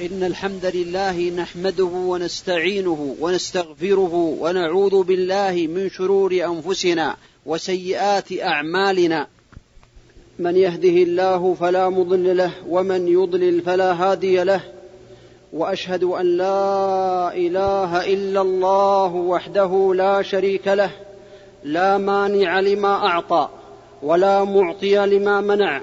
إن الحمد لله نحمده ونستعينه ونستغفره ونعوذ بالله من شرور أنفسنا وسيئات أعمالنا. من يهده الله فلا مضل له ومن يضلل فلا هادي له. وأشهد أن لا إله إلا الله وحده لا شريك له لا مانع لما أعطى ولا معطي لما منع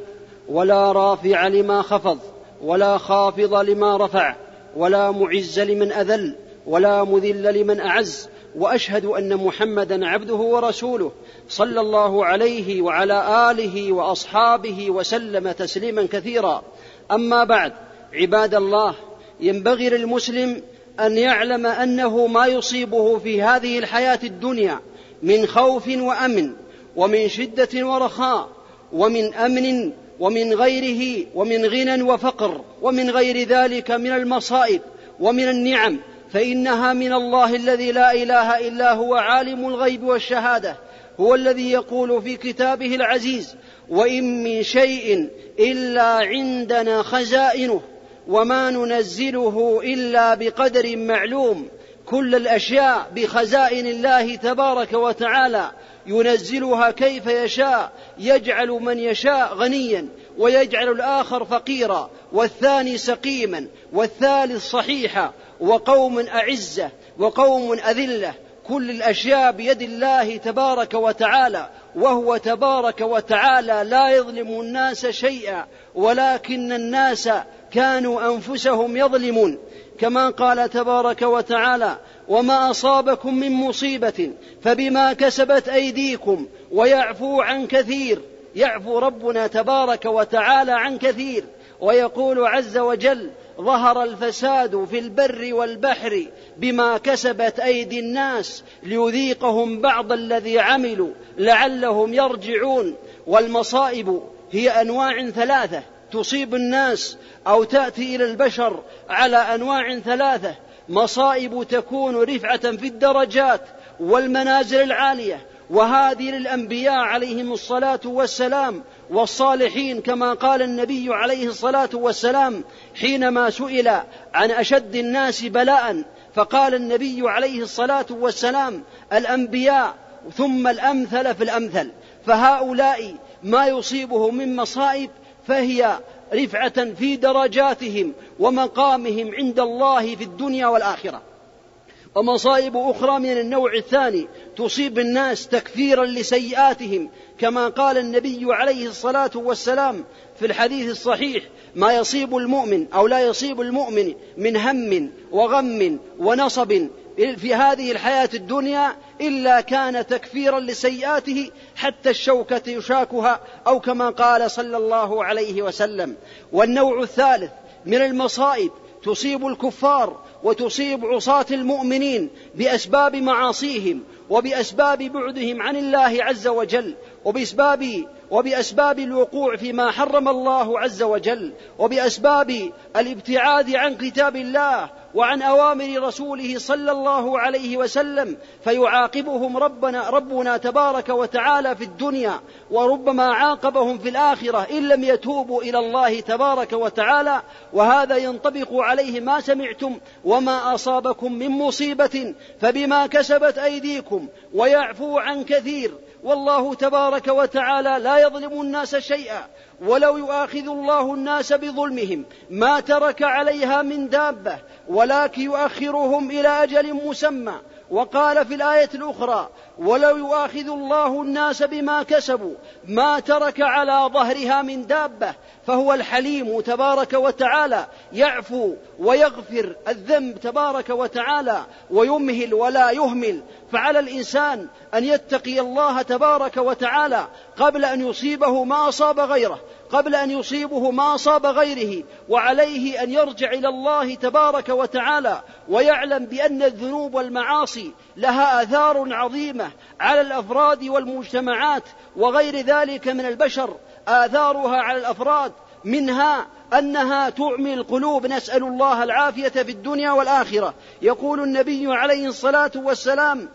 ولا رافع لما خفض. ولا خافض لما رفع ولا معز لمن أذل ولا مذل لمن أعز. وأشهد أن محمدا عبده ورسوله صلى الله عليه وعلى آله وأصحابه وسلم تسليما كثيرا. أما بعد عباد الله ينبغي للمسلم أن يعلم أنه ما يصيبه في هذه الحياة الدنيا من خوف وأمن ومن شدة ورخاء ومن أمن ومن غيره ومن غنى وفقر ومن غير ذلك من المصائب ومن النعم فإنها من الله الذي لا إله إلا هو عالم الغيب والشهادة هو الذي يقول في كتابه العزيز وإن من شيء إلا عندنا خزائنه وما ننزله إلا بقدر معلوم كل الأشياء بخزائن الله تبارك وتعالى ينزلها كيف يشاء يجعل من يشاء غنيا ويجعل الآخر فقيرا والثاني سقيما والثالث صحيحا وقوم أعزة وقوم أذلة كل الأشياء بيد الله تبارك وتعالى وهو تبارك وتعالى لا يظلم الناس شيئا ولكن الناس كانوا أنفسهم يظلمون كما قال تبارك وتعالى وما أصابكم من مصيبة فبما كسبت أيديكم ويعفو عن كثير يعفو ربنا تبارك وتعالى عن كثير ويقول عز وجل ظهر الفساد في البر والبحر بما كسبت أيدي الناس ليذيقهم بعض الذي عملوا لعلهم يرجعون والمصائب هي أنواع ثلاثة تصيب الناس أو تأتي إلى البشر على أنواع ثلاثة. مصائب تكون رفعة في الدرجات والمنازل العالية. وهذه للأنبياء عليهم الصلاة والسلام والصالحين كما قال النبي عليه الصلاة والسلام حينما سئل عن أشد الناس بلاء فقال النبي عليه الصلاة والسلام الأنبياء ثم الأمثل في الأمثل. فهؤلاء ما يصيبهم من مصائب فهي رفعة في درجاتهم ومقامهم عند الله في الدنيا والآخرة. ومصائب أخرى من النوع الثاني تصيب الناس تكفيرا لسيئاتهم كما قال النبي عليه الصلاة والسلام في الحديث الصحيح ما يصيب المؤمن أو لا يصيب المؤمن من هم وغم ونصب في هذه الحياة الدنيا إلا كان تكفيرا لسيئاته حتى الشوكة يشاكها أو كما قال صلى الله عليه وسلم. والنوع الثالث من المصائب تصيب الكفار وتصيب عصاة المؤمنين بأسباب معاصيهم وبأسباب بعدهم عن الله عز وجل وبأسباب وبأسباب الوقوع فيما حرم الله عز وجل وبأسباب الابتعاد عن كتاب الله وعن أوامر رسوله صلى الله عليه وسلم فيعاقبهم ربنا ربنا تبارك وتعالى في الدنيا وربما عاقبهم في الآخرة إن لم يتوبوا إلى الله تبارك وتعالى وهذا ينطبق عليه ما سمعتم وما أصابكم من مصيبة فبما كسبت أيديكم ويعفو عن كثير والله تبارك وتعالى لا يظلم الناس شيئا ولو يؤاخذ الله الناس بظلمهم ما ترك عليها من دابة ولكن يؤخرهم إلى أجل مسمى. وقال في الآية الأخرى ولو يؤاخذ الله الناس بما كسبوا ما ترك على ظهرها من دابة فهو الحليم تبارك وتعالى يعفو ويغفر الذنب تبارك وتعالى ويمهل ولا يهمل. فعلى الإنسان أن يتقي الله تبارك وتعالى قبل أن يصيبه ما اصاب غيره قبل أن يصيبه ما اصاب غيره وعليه أن يرجع إلى الله تبارك وتعالى ويعلم بأن الذنوب والمعاصي لها آثار عظيمة على الأفراد والمجتمعات وغير ذلك من البشر. آثارها على الأفراد منها أنها تعمي القلوب. نسأل الله العافية في الدنيا والآخرة. يقول النبي عليه الصلاة والسلام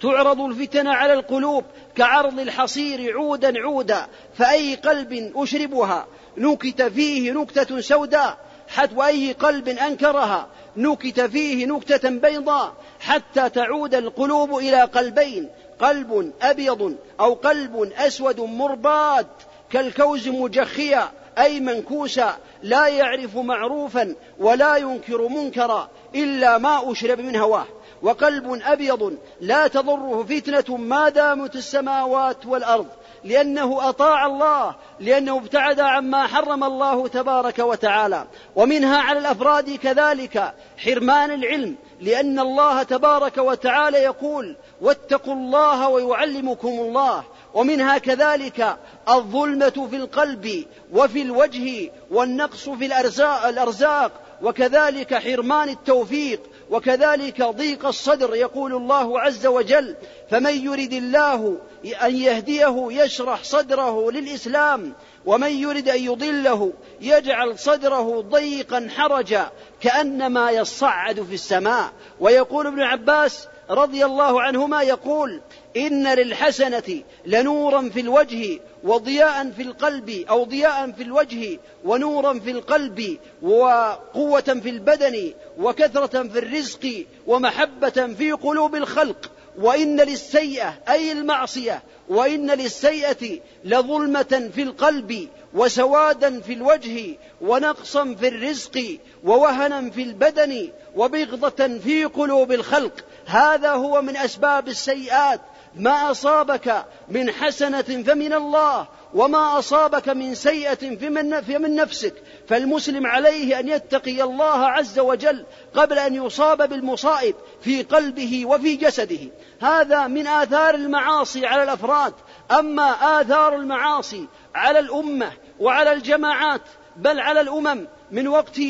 تعرض الفتن على القلوب كعرض الحصير عودا عودا فأي قلب أشربها؟ نكت فيه نكتة سوداء حتى وأي قلب أنكرها. نكت فيه نكتة بيضاء حتى تعود القلوب إلى قلبين قلب أبيض أو قلب أسود مرباد كالكوز مجخيا أي منكوسا لا يعرف معروفا ولا ينكر منكرا إلا ما أشرب من هواه. وقلب أبيض لا تضره فتنة ما دامت السماوات والأرض. لأنه أطاع الله لأنه ابتعد عما حرم الله تبارك وتعالى. ومنها على الأفراد كذلك حرمان العلم لأن الله تبارك وتعالى يقول واتقوا الله ويعلمكم الله ومنها كذلك الظلمة في القلب وفي الوجه والنقص في الأرزاق, الأرزاق. وكذلك حرمان التوفيق وكذلك ضيق الصدر يقول الله عز وجل فمن يرد الله أن يهديه يشرح صدره للإسلام ومن يرد أن يضله يجعل صدره ضيقا حرجا كأنما يصعد في السماء ويقول ابن عباس رضي الله عنهما يقول إن للحسنة لنورا في الوجه وضياء في القلب أو ضياء في الوجه ونورا في القلب وقوة في البدن وكثرة في الرزق ومحبة في قلوب الخلق. وإن للسيئة أي المعصية وإن للسيئة لظلمة في القلب وسوادا في الوجه ونقصا في الرزق ووهنا في البدن وبغضة في قلوب الخلق. هذا هو من أسباب السيئات ما أصابك من حسنة فمن الله وما أصابك من سيئة فمن, فمن نفسك. فالمسلم عليه أن يتقي الله عز وجل قبل أن يصاب بالمصائب في قلبه وفي جسده. هذا من آثار المعاصي على الأفراد. أما آثار المعاصي على الأمة وعلى الجماعات بل على الأمم من وقت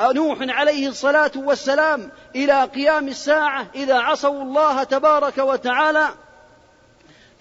نوح عليه الصلاة والسلام إلى قيام الساعة إذا عصوا الله تبارك وتعالى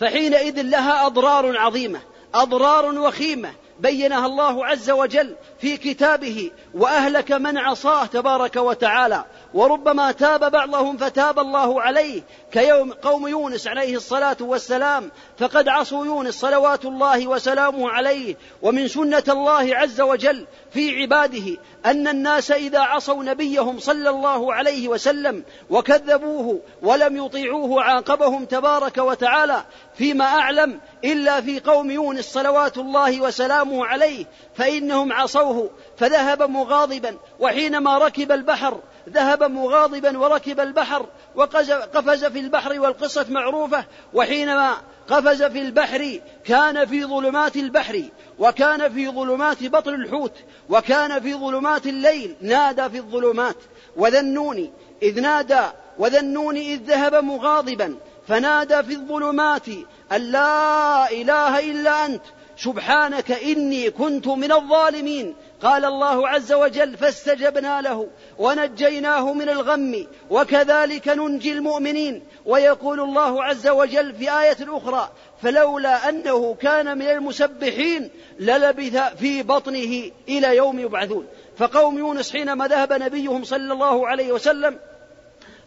فحينئذ لها أضرار عظيمة أضرار وخيمة بينها الله عز وجل في كتابه وأهلك من عصاه تبارك وتعالى. وربما تاب بعضهم فتاب الله عليه كيوم قوم يونس عليه الصلاة والسلام فقد عصوا يونس صلوات الله وسلامه عليه ومن سنة الله عز وجل في عباده أن الناس إذا عصوا نبيهم صلى الله عليه وسلم وكذبوه ولم يطيعوه عاقبهم تبارك وتعالى فيما أعلم إلا في قوم يونس صلوات الله وسلامه عليه فإنهم عصوه فذهب مغاضبا وحينما ركب البحر ذهب مغاضبا وركب البحر وقفز في البحر والقصة معروفة وحينما قفز في البحر كان في ظلمات البحر وكان في ظلمات بطن الحوت وكان في ظلمات الليل نادى في الظلمات. وذنوني إذ نادى وذنوني إذ ذهب مغاضبا فنادى في الظلمات أن لا إله إلا أنت سبحانك إني كنت من الظالمين. قال الله عز وجل فاستجبنا له ونجيناه من الغم وكذلك ننجي المؤمنين. ويقول الله عز وجل في آية أخرى فلولا أنه كان من المسبحين للبث في بطنه إلى يوم يبعثون. فقوم يونس حينما ذهب نبيهم صلى الله عليه وسلم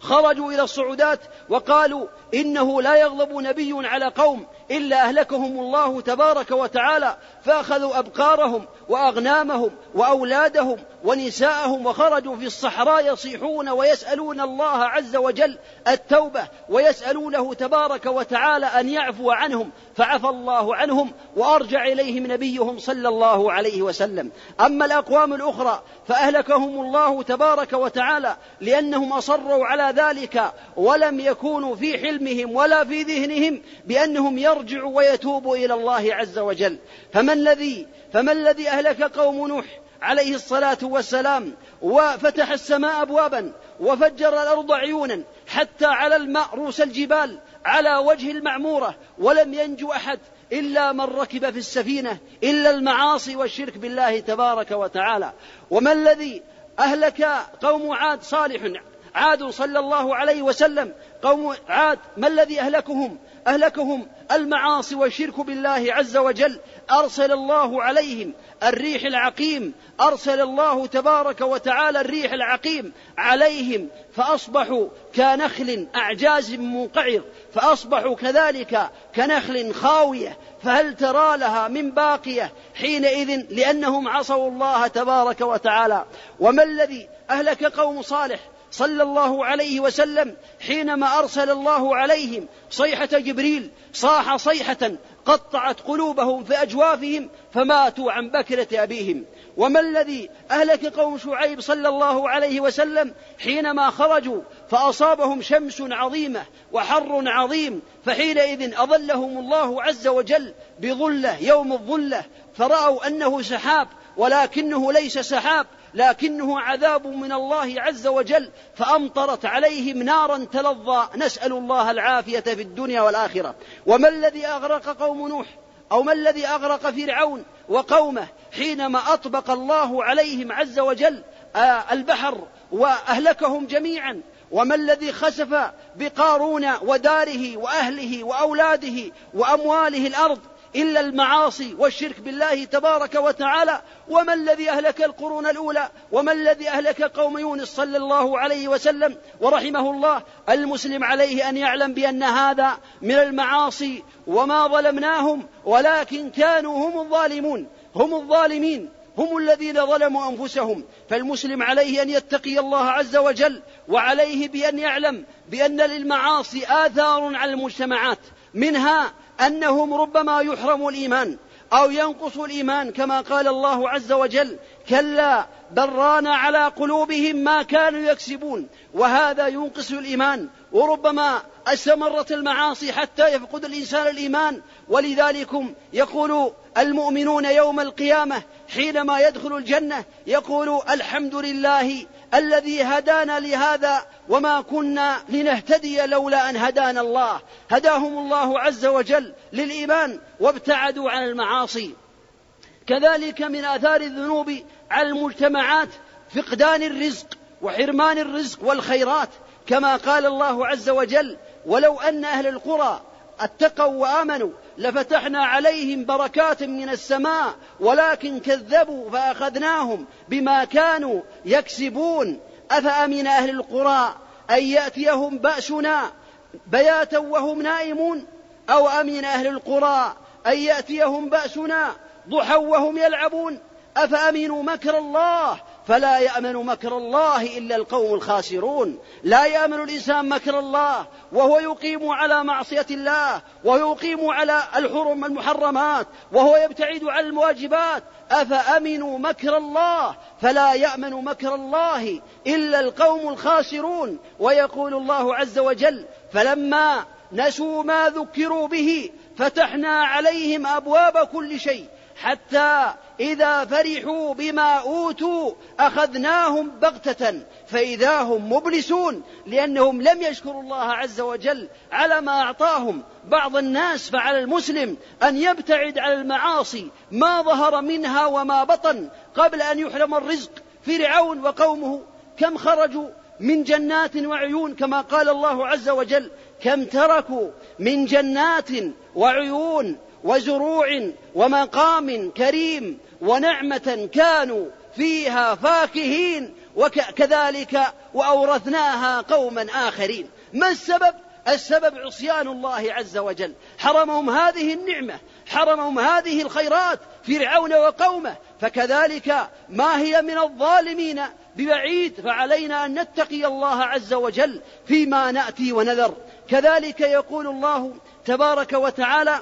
خرجوا إلى الصعودات وقالوا إنه لا يغضب نبي على قوم. إلا أهلكهم الله تبارك وتعالى فأخذوا أبقارهم وأغنامهم وأولادهم ونساءهم وخرجوا في الصحراء يصيحون ويسألون الله عز وجل التوبة ويسألونه تبارك وتعالى أن يعفو عنهم فعفى الله عنهم وأرجع إليهم نبيهم صلى الله عليه وسلم. أما الأقوام الأخرى فأهلكهم الله تبارك وتعالى لأنهم أصروا على ذلك ولم يكونوا في حلمهم ولا في ذهنهم بأنهم يرجعوا ويتوبوا إلى الله عز وجل. فما الذي فما الذي أهلك قوم نوح؟ عليه الصلاة والسلام وفتح السماء أبوابا وفجر الأرض عيونا حتى على الماء رؤوس الجبال على وجه المعمورة ولم ينجو أحد إلا من ركب في السفينة إلا المعاصي والشرك بالله تبارك وتعالى. وما الذي أهلك قوم عاد صالح؟ عاد صلى الله عليه وسلم قوم عاد ما الذي أهلكهم؟ أهلكهم المعاصي والشرك بالله عز وجل. أرسل الله عليهم الريح العقيم. أرسل الله تبارك وتعالى الريح العقيم عليهم. فأصبحوا كنخل أعجاز منقعر. فأصبحوا كذلك كنخل خاوية. فهل ترى لها من باقية حينئذ لأنهم عصوا الله تبارك وتعالى. وما الذي أهلك قوم صالح؟ صلى الله عليه وسلم حينما أرسل الله عليهم صيحة جبريل صاح صيحة قطعت قلوبهم في أجوافهم فماتوا عن بكرة أبيهم. وما الذي أهلك قوم شعيب صلى الله عليه وسلم حينما خرجوا فأصابهم شمس عظيمة وحر عظيم فحينئذ أظلهم الله عز وجل بظلة يوم الظلة فرأوا أنه سحاب ولكنه ليس سحاب لكنه عذاب من الله عز وجل فأمطرت عليهم نارا تلظى. نسأل الله العافية في الدنيا والآخرة. وما الذي أغرق قوم نوح؟ أو ما الذي أغرق فرعون وقومه حينما أطبق الله عليهم عز وجل آه، البحر وأهلكهم جميعا؟ وما الذي خسف بقارون وداره وأهله وأولاده وأمواله الأرض؟ إلا المعاصي والشرك بالله تبارك وتعالى. وما الذي أهلك القرون الأولى؟ وما الذي أهلك قوم يونس صلى الله عليه وسلم؟ ورحمه الله المسلم عليه أن يعلم بأن هذا من المعاصي وما ظلمناهم ولكن كانوا هم الظالمون هم الظالمين هم الذين ظلموا أنفسهم. فالمسلم عليه أن يتقي الله عز وجل وعليه بأن يعلم بأن للمعاصي آثار على المجتمعات منها أنهم ربما يحرموا الإيمان أو ينقص الإيمان كما قال الله عز وجل كلا بل ران على قلوبهم ما كانوا يكسبون. وهذا ينقص الإيمان وربما استمرت المعاصي حتى يفقد الإنسان الإيمان. ولذلك يقول المؤمنون يوم القيامة حينما يدخل الجنة يقول الحمد لله الذي هدانا لهذا وما كنا لنهتدي لولا أن هدانا الله. هداهم الله عز وجل للإيمان وابتعدوا عن المعاصي. كذلك من آثار الذنوب على المجتمعات فقدان الرزق وحرمان الرزق والخيرات. كما قال الله عز وجل ولو أن أهل القرى اتقوا وآمنوا لفتحنا عليهم بركات من السماء ولكن كذبوا فأخذناهم بما كانوا يكسبون. أفأمن أهل القرى أن يأتيهم بأسنا بياتا وهم نائمون؟ أو أمن أهل القرى أن يأتيهم بأسنا ضحى وهم يلعبون؟ أفأمنوا مكر الله فلا يأمن مكر الله إلا القوم الخاسرون. لا يأمن الإنسان مكر الله وهو يقيم على معصية الله ويقيم على الحرم المحرمات وهو يبتعد عن المواجبات أفأمنوا مكر الله؟ فلا يأمن مكر الله إلا القوم الخاسرون. ويقول الله عز وجل فلما نسوا ما ذكروا به فتحنا عليهم أبواب كل شيء حتى إذا فرحوا بما أوتوا أخذناهم بغتة فإذا هم مبلسون لأنهم لم يشكروا الله عز وجل على ما أعطاهم. بعض الناس فعلى المسلم أن يبتعد عن المعاصي ما ظهر منها وما بطن قبل أن يحرم الرزق فرعون وقومه. كم خرجوا من جنات وعيون كما قال الله عز وجل كم تركوا من جنات وعيون وزروع ومقام كريم ونعمة كانوا فيها فاكهين وكذلك وأورثناها قوما آخرين. ما السبب؟ السبب عصيان الله عز وجل. حرمهم هذه النعمة حرمهم هذه الخيرات فرعون وقومه. فكذلك ما هي من الظالمين ببعيد فعلينا أن نتقي الله عز وجل فيما نأتي ونذر. كذلك يقول الله تبارك وتعالى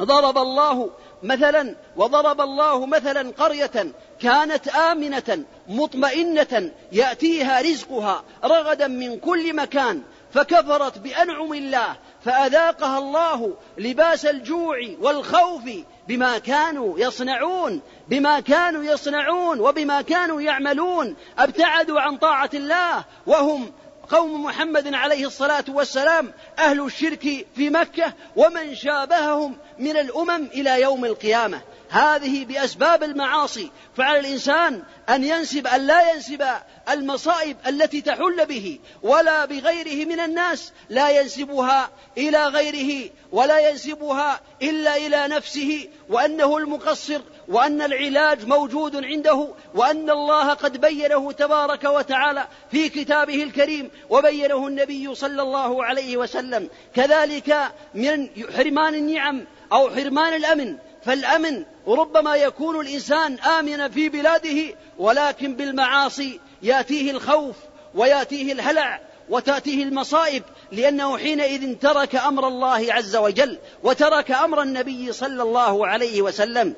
ضرب الله مثلا وضرب الله مثلا قرية كانت آمنة مطمئنة يأتيها رزقها رغدا من كل مكان فكفرت بأنعم الله فأذاقها الله لباس الجوع والخوف بما كانوا يصنعون بما كانوا يصنعون وبما كانوا يعملون أبتعدوا عن طاعة الله وهم قوم محمد عليه الصلاة والسلام أهل الشرك في مكة ومن شابههم من الأمم إلى يوم القيامة. هذه بأسباب المعاصي فعلى الإنسان أن ينسب أن لا ينسب المصائب التي تحل به ولا بغيره من الناس لا ينسبها إلى غيره ولا ينسبها إلا إلى نفسه وأنه المقصر وأن العلاج موجود عنده وأن الله قد بينه تبارك وتعالى في كتابه الكريم وبينه النبي صلى الله عليه وسلم. كذلك من حرمان النعم أو حرمان الأمن. فالأمن ربما يكون الإنسان آمنا في بلاده ولكن بالمعاصي يأتيه الخوف ويأتيه الهلع وتأتيه المصائب لأنه حينئذ ترك أمر الله عز وجل وترك أمر النبي صلى الله عليه وسلم.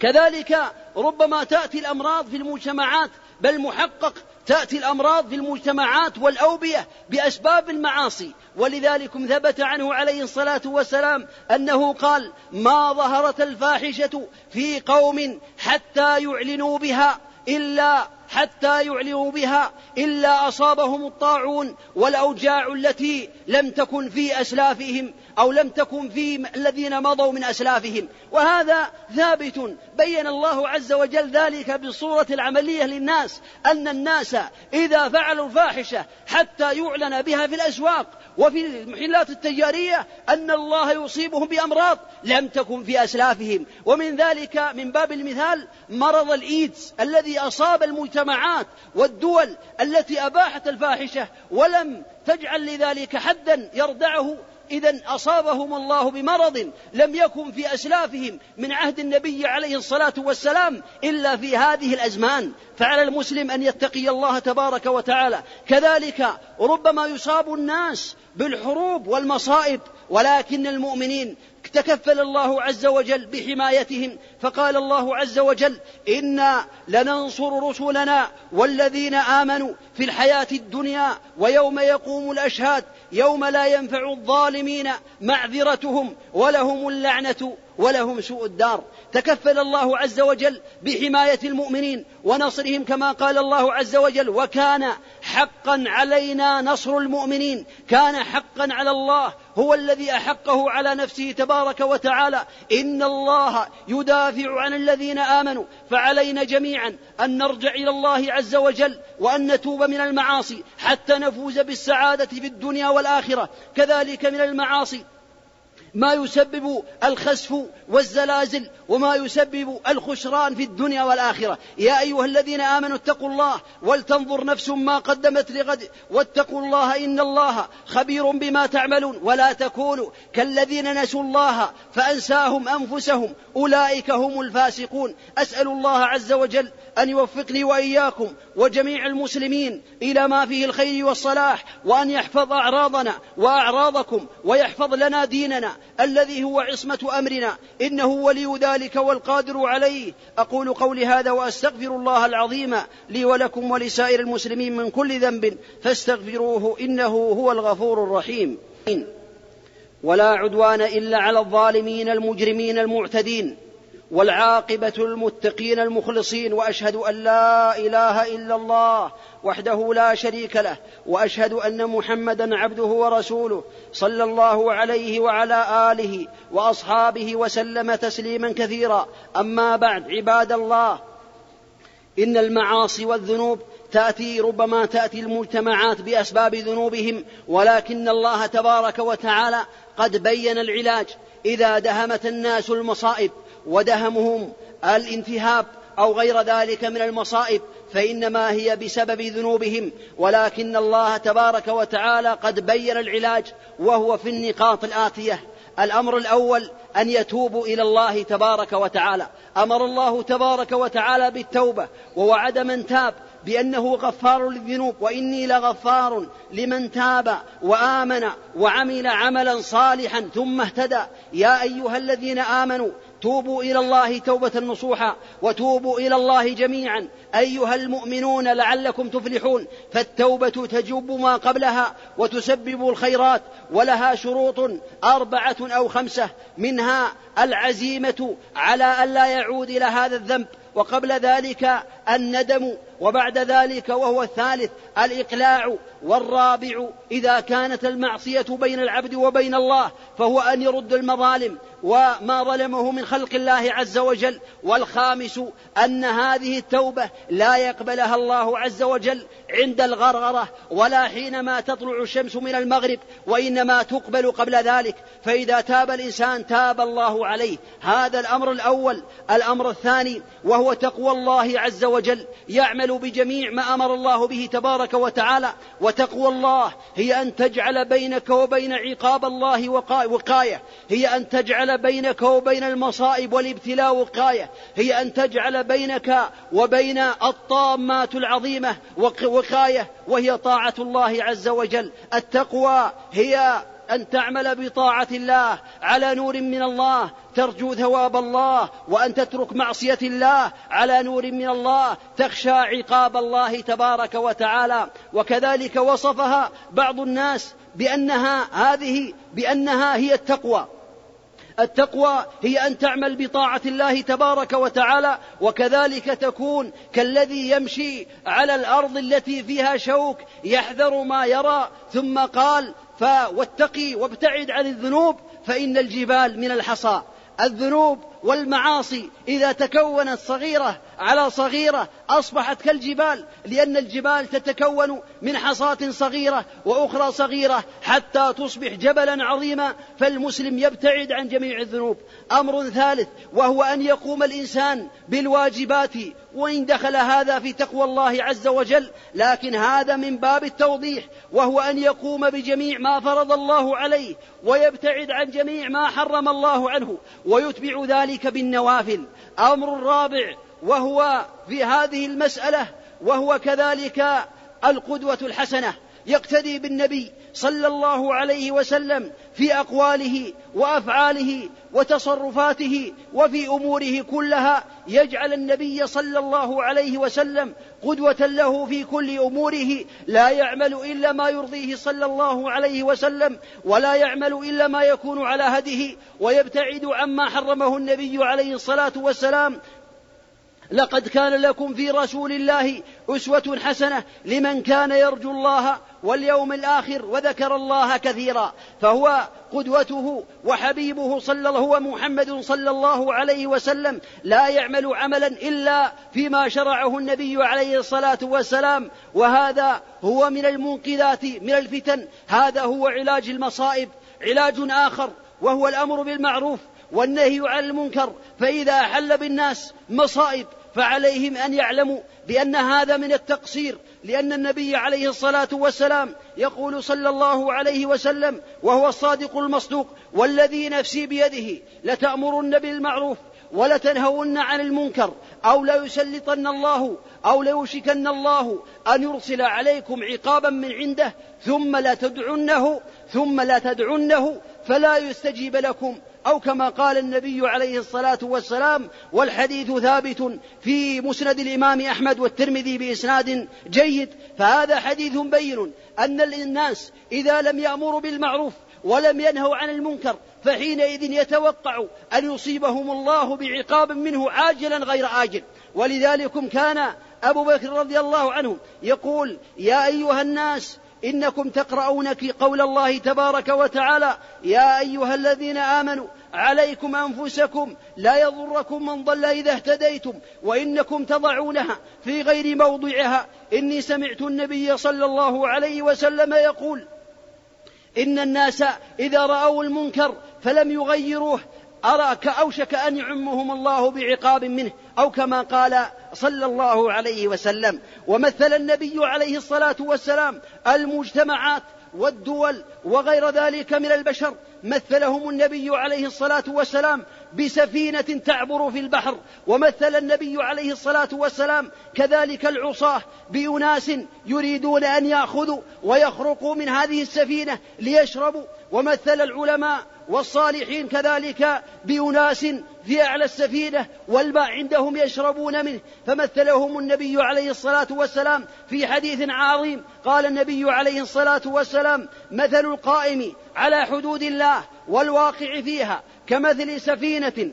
كذلك ربما تأتي الأمراض في المجتمعات بل محقق تأتي الأمراض في المجتمعات والأوبية بأسباب المعاصي. ولذلك ثبت عنه عليه الصلاة والسلام أنه قال ما ظهرت الفاحشة في قوم حتى يعلنوا بها إلا حتى يعلنوا بها إلا أصابهم الطاعون والأوجاع التي لم تكن في أسلافهم أو لم تكن في الذين مضوا من أسلافهم. وهذا ثابت بين الله عز وجل ذلك بالصورة العملية للناس أن الناس إذا فعلوا الفاحشة حتى يعلن بها في الأسواق وفي المحلات التجارية أن الله يصيبهم بأمراض لم تكن في أسلافهم. ومن ذلك من باب المثال مرض الإيدز الذي أصاب المجتمعات والدول التي أباحت الفاحشة ولم تجعل لذلك حدا يردعه إذا أصابهم الله بمرض لم يكن في أسلافهم من عهد النبي عليه الصلاة والسلام إلا في هذه الأزمان. فعلى المسلم أن يتقي الله تبارك وتعالى. كذلك ربما يصاب الناس بالحروب والمصائب ولكن المؤمنين تكفل الله عز وجل بحمايتهم فقال الله عز وجل إنا لننصر رسلنا والذين آمنوا في الحياة الدنيا ويوم يقوم الأشهاد يوم لا ينفع الظالمين معذرتهم ولهم اللعنة ولهم سوء الدار. تكفل الله عز وجل بحماية المؤمنين ونصرهم كما قال الله عز وجل وكان حقا علينا نصر المؤمنين كان حقا على الله هو الذي أحقه على نفسه تبارك وتعالى. إن الله يدافع عن الذين آمنوا. فعلينا جميعا أن نرجع إلى الله عز وجل وأن نتوب من المعاصي حتى نفوز بالسعادة في الدنيا والآخرة. كذلك من المعاصي ما يسبب الخسف والزلازل وما يسبب الخسران في الدنيا والآخرة. يا أيها الذين آمنوا اتقوا الله ولتنظر نفس ما قدمت لغد واتقوا الله إن الله خبير بما تعملون. ولا تكونوا كالذين نسوا الله فأنساهم أنفسهم. أولئك هم الفاسقون. أسأل الله عز وجل أن يوفقني وإياكم وجميع المسلمين إلى ما فيه الخير والصلاح وأن يحفظ أعراضنا وأعراضكم ويحفظ لنا ديننا الذي هو عصمة أمرنا إنه ولي ذلك والقادر عليه. أقول قولي هذا وأستغفر الله العظيم لي ولكم ولسائر المسلمين من كل ذنب فاستغفروه إنه هو الغفور الرحيم. ولا عدوان إلا على الظالمين المجرمين المعتدين. والعاقبة للمتقين المخلصين وأشهد أن لا إله إلا الله وحده لا شريك له وأشهد أن محمدا عبده ورسوله صلى الله عليه وعلى آله وأصحابه وسلم تسليما كثيرا. أما بعد عباد الله إن المعاصي والذنوب تأتي ربما تأتي المجتمعات بأسباب ذنوبهم ولكن الله تبارك وتعالى قد بين العلاج. إذا دهمت الناس المصائب ودهمهم الانتهاب أو غير ذلك من المصائب فإنما هي بسبب ذنوبهم. ولكن الله تبارك وتعالى قد بين العلاج وهو في النقاط الآتية. الأمر الأول أن يتوبوا إلى الله تبارك وتعالى. أمر الله تبارك وتعالى بالتوبة ووعد من تاب بأنه غفار للذنوب. وإني لغفار لمن تاب وآمن وعمل عملا صالحا ثم اهتدى. يا أيها الذين آمنوا توبوا إلى الله توبة نصوحا وتوبوا إلى الله جميعا. أيها المؤمنون لعلكم تفلحون. فالتوبة تجب ما قبلها وتسبب الخيرات ولها شروط أربعة أو خمسة. منها العزيمة على الا يعود إلى هذا الذنب. وقبل ذلك الندم وبعد ذلك وهو الثالث الإقلاع والرابع إذا كانت المعصية بين العبد وبين الله فهو أن يرد المظالم وما ظلمه من خلق الله عز وجل والخامس أن هذه التوبة لا يقبلها الله عز وجل عند الغرغرة ولا حينما تطلع الشمس من المغرب وإنما تقبل قبل ذلك فإذا تاب الإنسان تاب الله عليه. هذا الأمر الأول. الأمر الثاني وهو تقوى الله عز وجل يعمل بجميع ما أمر الله به تبارك وتعالى وتقوى الله هي أن تجعل بينك وبين عقاب الله وقاية هي أن تجعل بينك وبين المصائب والابتلاء وقاية هي أن تجعل بينك وبين الطامات العظيمة وقاية وهي طاعة الله عز وجل. التقوى هي أن تعمل بطاعة الله على نور من الله ترجو ثواب الله وأن تترك معصية الله على نور من الله تخشى عقاب الله تبارك وتعالى. وكذلك وصفها بعض الناس بأنها هذه بأنها هي التقوى. التقوى هي أن تعمل بطاعة الله تبارك وتعالى وكذلك تكون كالذي يمشي على الأرض التي فيها شوك يحذر ما يرى ثم قال فواتقي وابتعد عن الذنوب فإن الجبال من الحصى. الذنوب والمعاصي إذا تكونت صغيرة على صغيرة أصبحت كالجبال لأن الجبال تتكون من حصاة صغيرة وأخرى صغيرة حتى تصبح جبلا عظيما فالمسلم يبتعد عن جميع الذنوب. أمر ثالث وهو أن يقوم الإنسان بالواجبات وإن دخل هذا في تقوى الله عز وجل لكن هذا من باب التوضيح. وهو أن يقوم بجميع ما فرض الله عليه ويبتعد عن جميع ما حرم الله عنه ويتبع ذلك بالنوافل. أمر رابع وهو في هذه المسألة وهو كذلك القدوة الحسنة. يقتدي بالنبي صلى الله عليه وسلم في أقواله وأفعاله وتصرفاته وفي أموره كلها يجعل النبي صلى الله عليه وسلم قدوة له في كل أموره لا يعمل إلا ما يرضيه صلى الله عليه وسلم ولا يعمل إلا ما يكون على هديه ويبتعد عما حرمه النبي عليه الصلاة والسلام لقد كان لكم في رسول الله أسوة حسنة لمن كان يرجو الله واليوم الآخر وذكر الله كثيرا فهو قدوته وحبيبه صلى الله هو محمد صلى الله عليه وسلم لا يعمل عملا إلا فيما شرعه النبي عليه الصلاة والسلام وهذا هو من المنقذات من الفتن هذا هو علاج المصائب علاج آخر وهو الأمر بالمعروف والنهي عن المنكر فإذا حل بالناس مصائب فعليهم أن يعلموا بأن هذا من التقصير لأن النبي عليه الصلاة والسلام يقول صلى الله عليه وسلم وهو الصادق المصدوق والذي نفسي بيده لتأمرن بالمعروف ولتنهون عن المنكر أو ليسلطن الله أو ليوشكن الله أن يرسل عليكم عقابا من عنده ثم لا تدعنه ثم لا تدعنه فلا يستجيب لكم أو كما قال النبي عليه الصلاة والسلام والحديث ثابت في مسند الإمام أحمد والترمذي بإسناد جيد فهذا حديث بين أن الناس إذا لم يأمروا بالمعروف ولم ينهوا عن المنكر فحينئذ يتوقع أن يصيبهم الله بعقاب منه عاجلا غير آجل. ولذلك كان أبو بكر رضي الله عنه يقول يا أيها الناس إنكم تقرؤون قول الله تبارك وتعالى يا أيها الذين آمنوا عليكم أنفسكم لا يضركم من ضل إذا اهتديتم وإنكم تضعونها في غير موضعها. إني سمعت النبي صلى الله عليه وسلم يقول إن الناس إذا رأوا المنكر فلم يغيروه أراك أوشك أن يعمهم الله بعقاب منه أو كما قال صلى الله عليه وسلم ومثل النبي عليه الصلاة والسلام المجتمعات والدول وغير ذلك من البشر مثلهم النبي عليه الصلاة والسلام بسفينة تعبر في البحر ومثل النبي عليه الصلاة والسلام كذلك العصاة بأناس يريدون أن يأخذوا ويخرقوا من هذه السفينة ليشربوا ومثل العلماء والصالحين كذلك بأناس في أعلى السفينة والماء عندهم يشربون منه. فمثلهم النبي عليه الصلاة والسلام في حديث عظيم. قال النبي عليه الصلاة والسلام مثل القائم على حدود الله والواقع فيها كمثل سفينة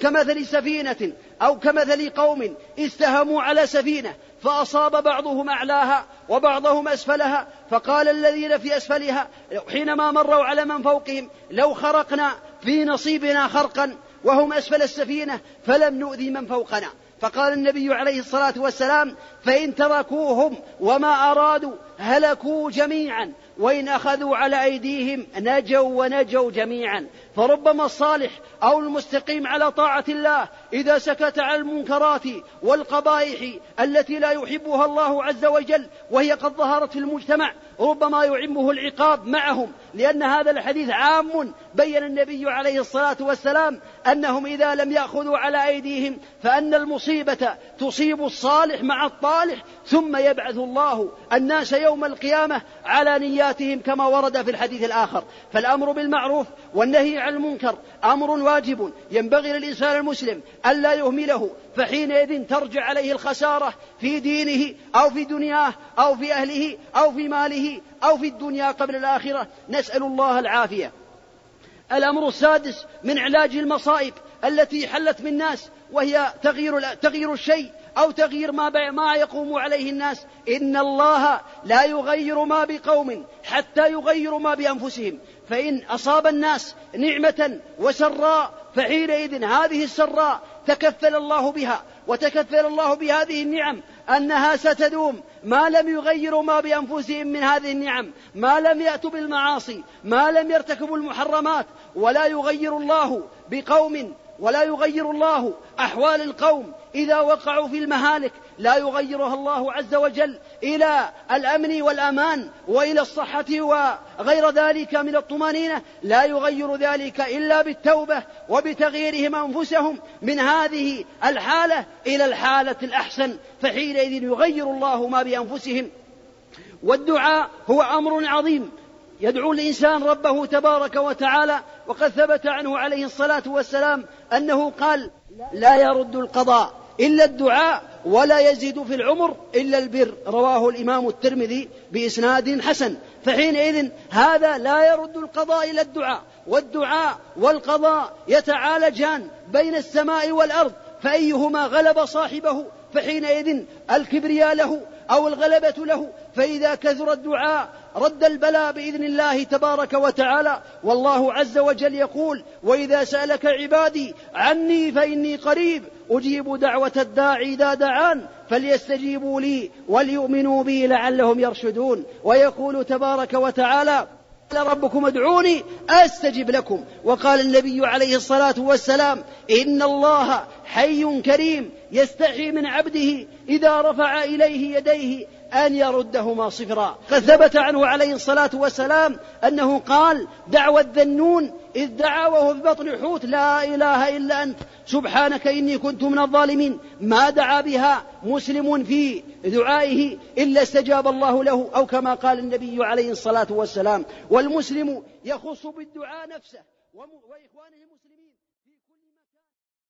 كمثل سفينة أو كمثل قوم استهموا على سفينة فأصاب بعضهم أعلاها وبعضهم أسفلها فقال الذين في أسفلها حينما مروا على من فوقهم لو خرقنا في نصيبنا خرقا وهم أسفل السفينة فلم نؤذي من فوقنا. فقال النبي عليه الصلاة والسلام فإن تركوهم وما أرادوا هلكوا جميعا وإن أخذوا على أيديهم نجوا ونجوا جميعا. فربما الصالح أو المستقيم على طاعة الله إذا سكت عن المنكرات والقبائح التي لا يحبها الله عز وجل وهي قد ظهرت في المجتمع ربما يعمه العقاب معهم لأن هذا الحديث عام بين النبي عليه الصلاة والسلام أنهم إذا لم يأخذوا على أيديهم فأن المصيبة تصيب الصالح مع الطالح ثم يبعث الله الناس يوم القيامة على نياتهم كما ورد في الحديث الآخر فالأمر بالمعروف والنهي عن المنكر أمر واجب ينبغي للإنسان المسلم ألا يهمله فحينئذ ترجع عليه الخسارة في دينه أو في دنياه أو في أهله أو في ماله أو في الدنيا قبل الآخرة. نسأل الله العافية. الأمر السادس من علاج المصائب التي حلت بالناس وهي تغيير تغيير الشيء أو تغيير ما ما يقوم عليه الناس. إن الله لا يغير ما بقوم حتى يغيروا ما بأنفسهم. فإن أصاب الناس نعمة وسراء فحينئذ هذه السراء تكفل الله بها وتكفل الله بهذه النعم أنها ستدوم. ما لم يغيروا ما بأنفسهم من هذه النعم ما لم يأتوا بالمعاصي ما لم يرتكبوا المحرمات ولا يغير الله بقوم ولا يغير الله أحوال القوم إذا وقعوا في المهالك. لا يغيرها الله عز وجل إلى الأمن والأمان وإلى الصحة وغير ذلك من الطمأنينة. لا يغير ذلك إلا بالتوبة وبتغييرهم أنفسهم من هذه الحالة إلى الحالة الأحسن. فحينئذ يغير الله ما بأنفسهم. والدعاء هو أمر عظيم. يدعو الإنسان ربه تبارك وتعالى وقد ثبت عنه عليه الصلاة والسلام أنه قال لا يرد القضاء إلا الدعاء ولا يزيد في العمر إلا البر. رواه الإمام الترمذي بإسناد حسن. فحينئذ هذا لا يرد القضاء إلى الدعاء. والدعاء والقضاء يتعالجان بين السماء والأرض. فأيهما غلب صاحبه؟ فحينئذ الكبرياء له أو الغلبة له؟ فإذا كثر الدعاء رد البلاء بإذن الله تبارك وتعالى. والله عز وجل يقول وإذا سألك عبادي عني فإني قريب أجيب دعوة الداعي إذا دعان فليستجيبوا لي وليؤمنوا بي لعلهم يرشدون. ويقول تبارك وتعالى قال ربكم ادعوني أستجب لكم. وقال النبي عليه الصلاة والسلام إن الله حي كريم يستحي من عبده إذا رفع إليه يديه أن يردهما صفرا. قد ثبت عنه عليه الصلاة والسلام أنه قال دعوى الذنون إذ دعا وهو في بطن حوت لا إله إلا أنت سبحانك إني كنت من الظالمين ما دعا بها مسلم في دعائه إلا استجاب الله له أو كما قال النبي عليه الصلاة والسلام والمسلم يخص بالدعاء نفسه وإخوانه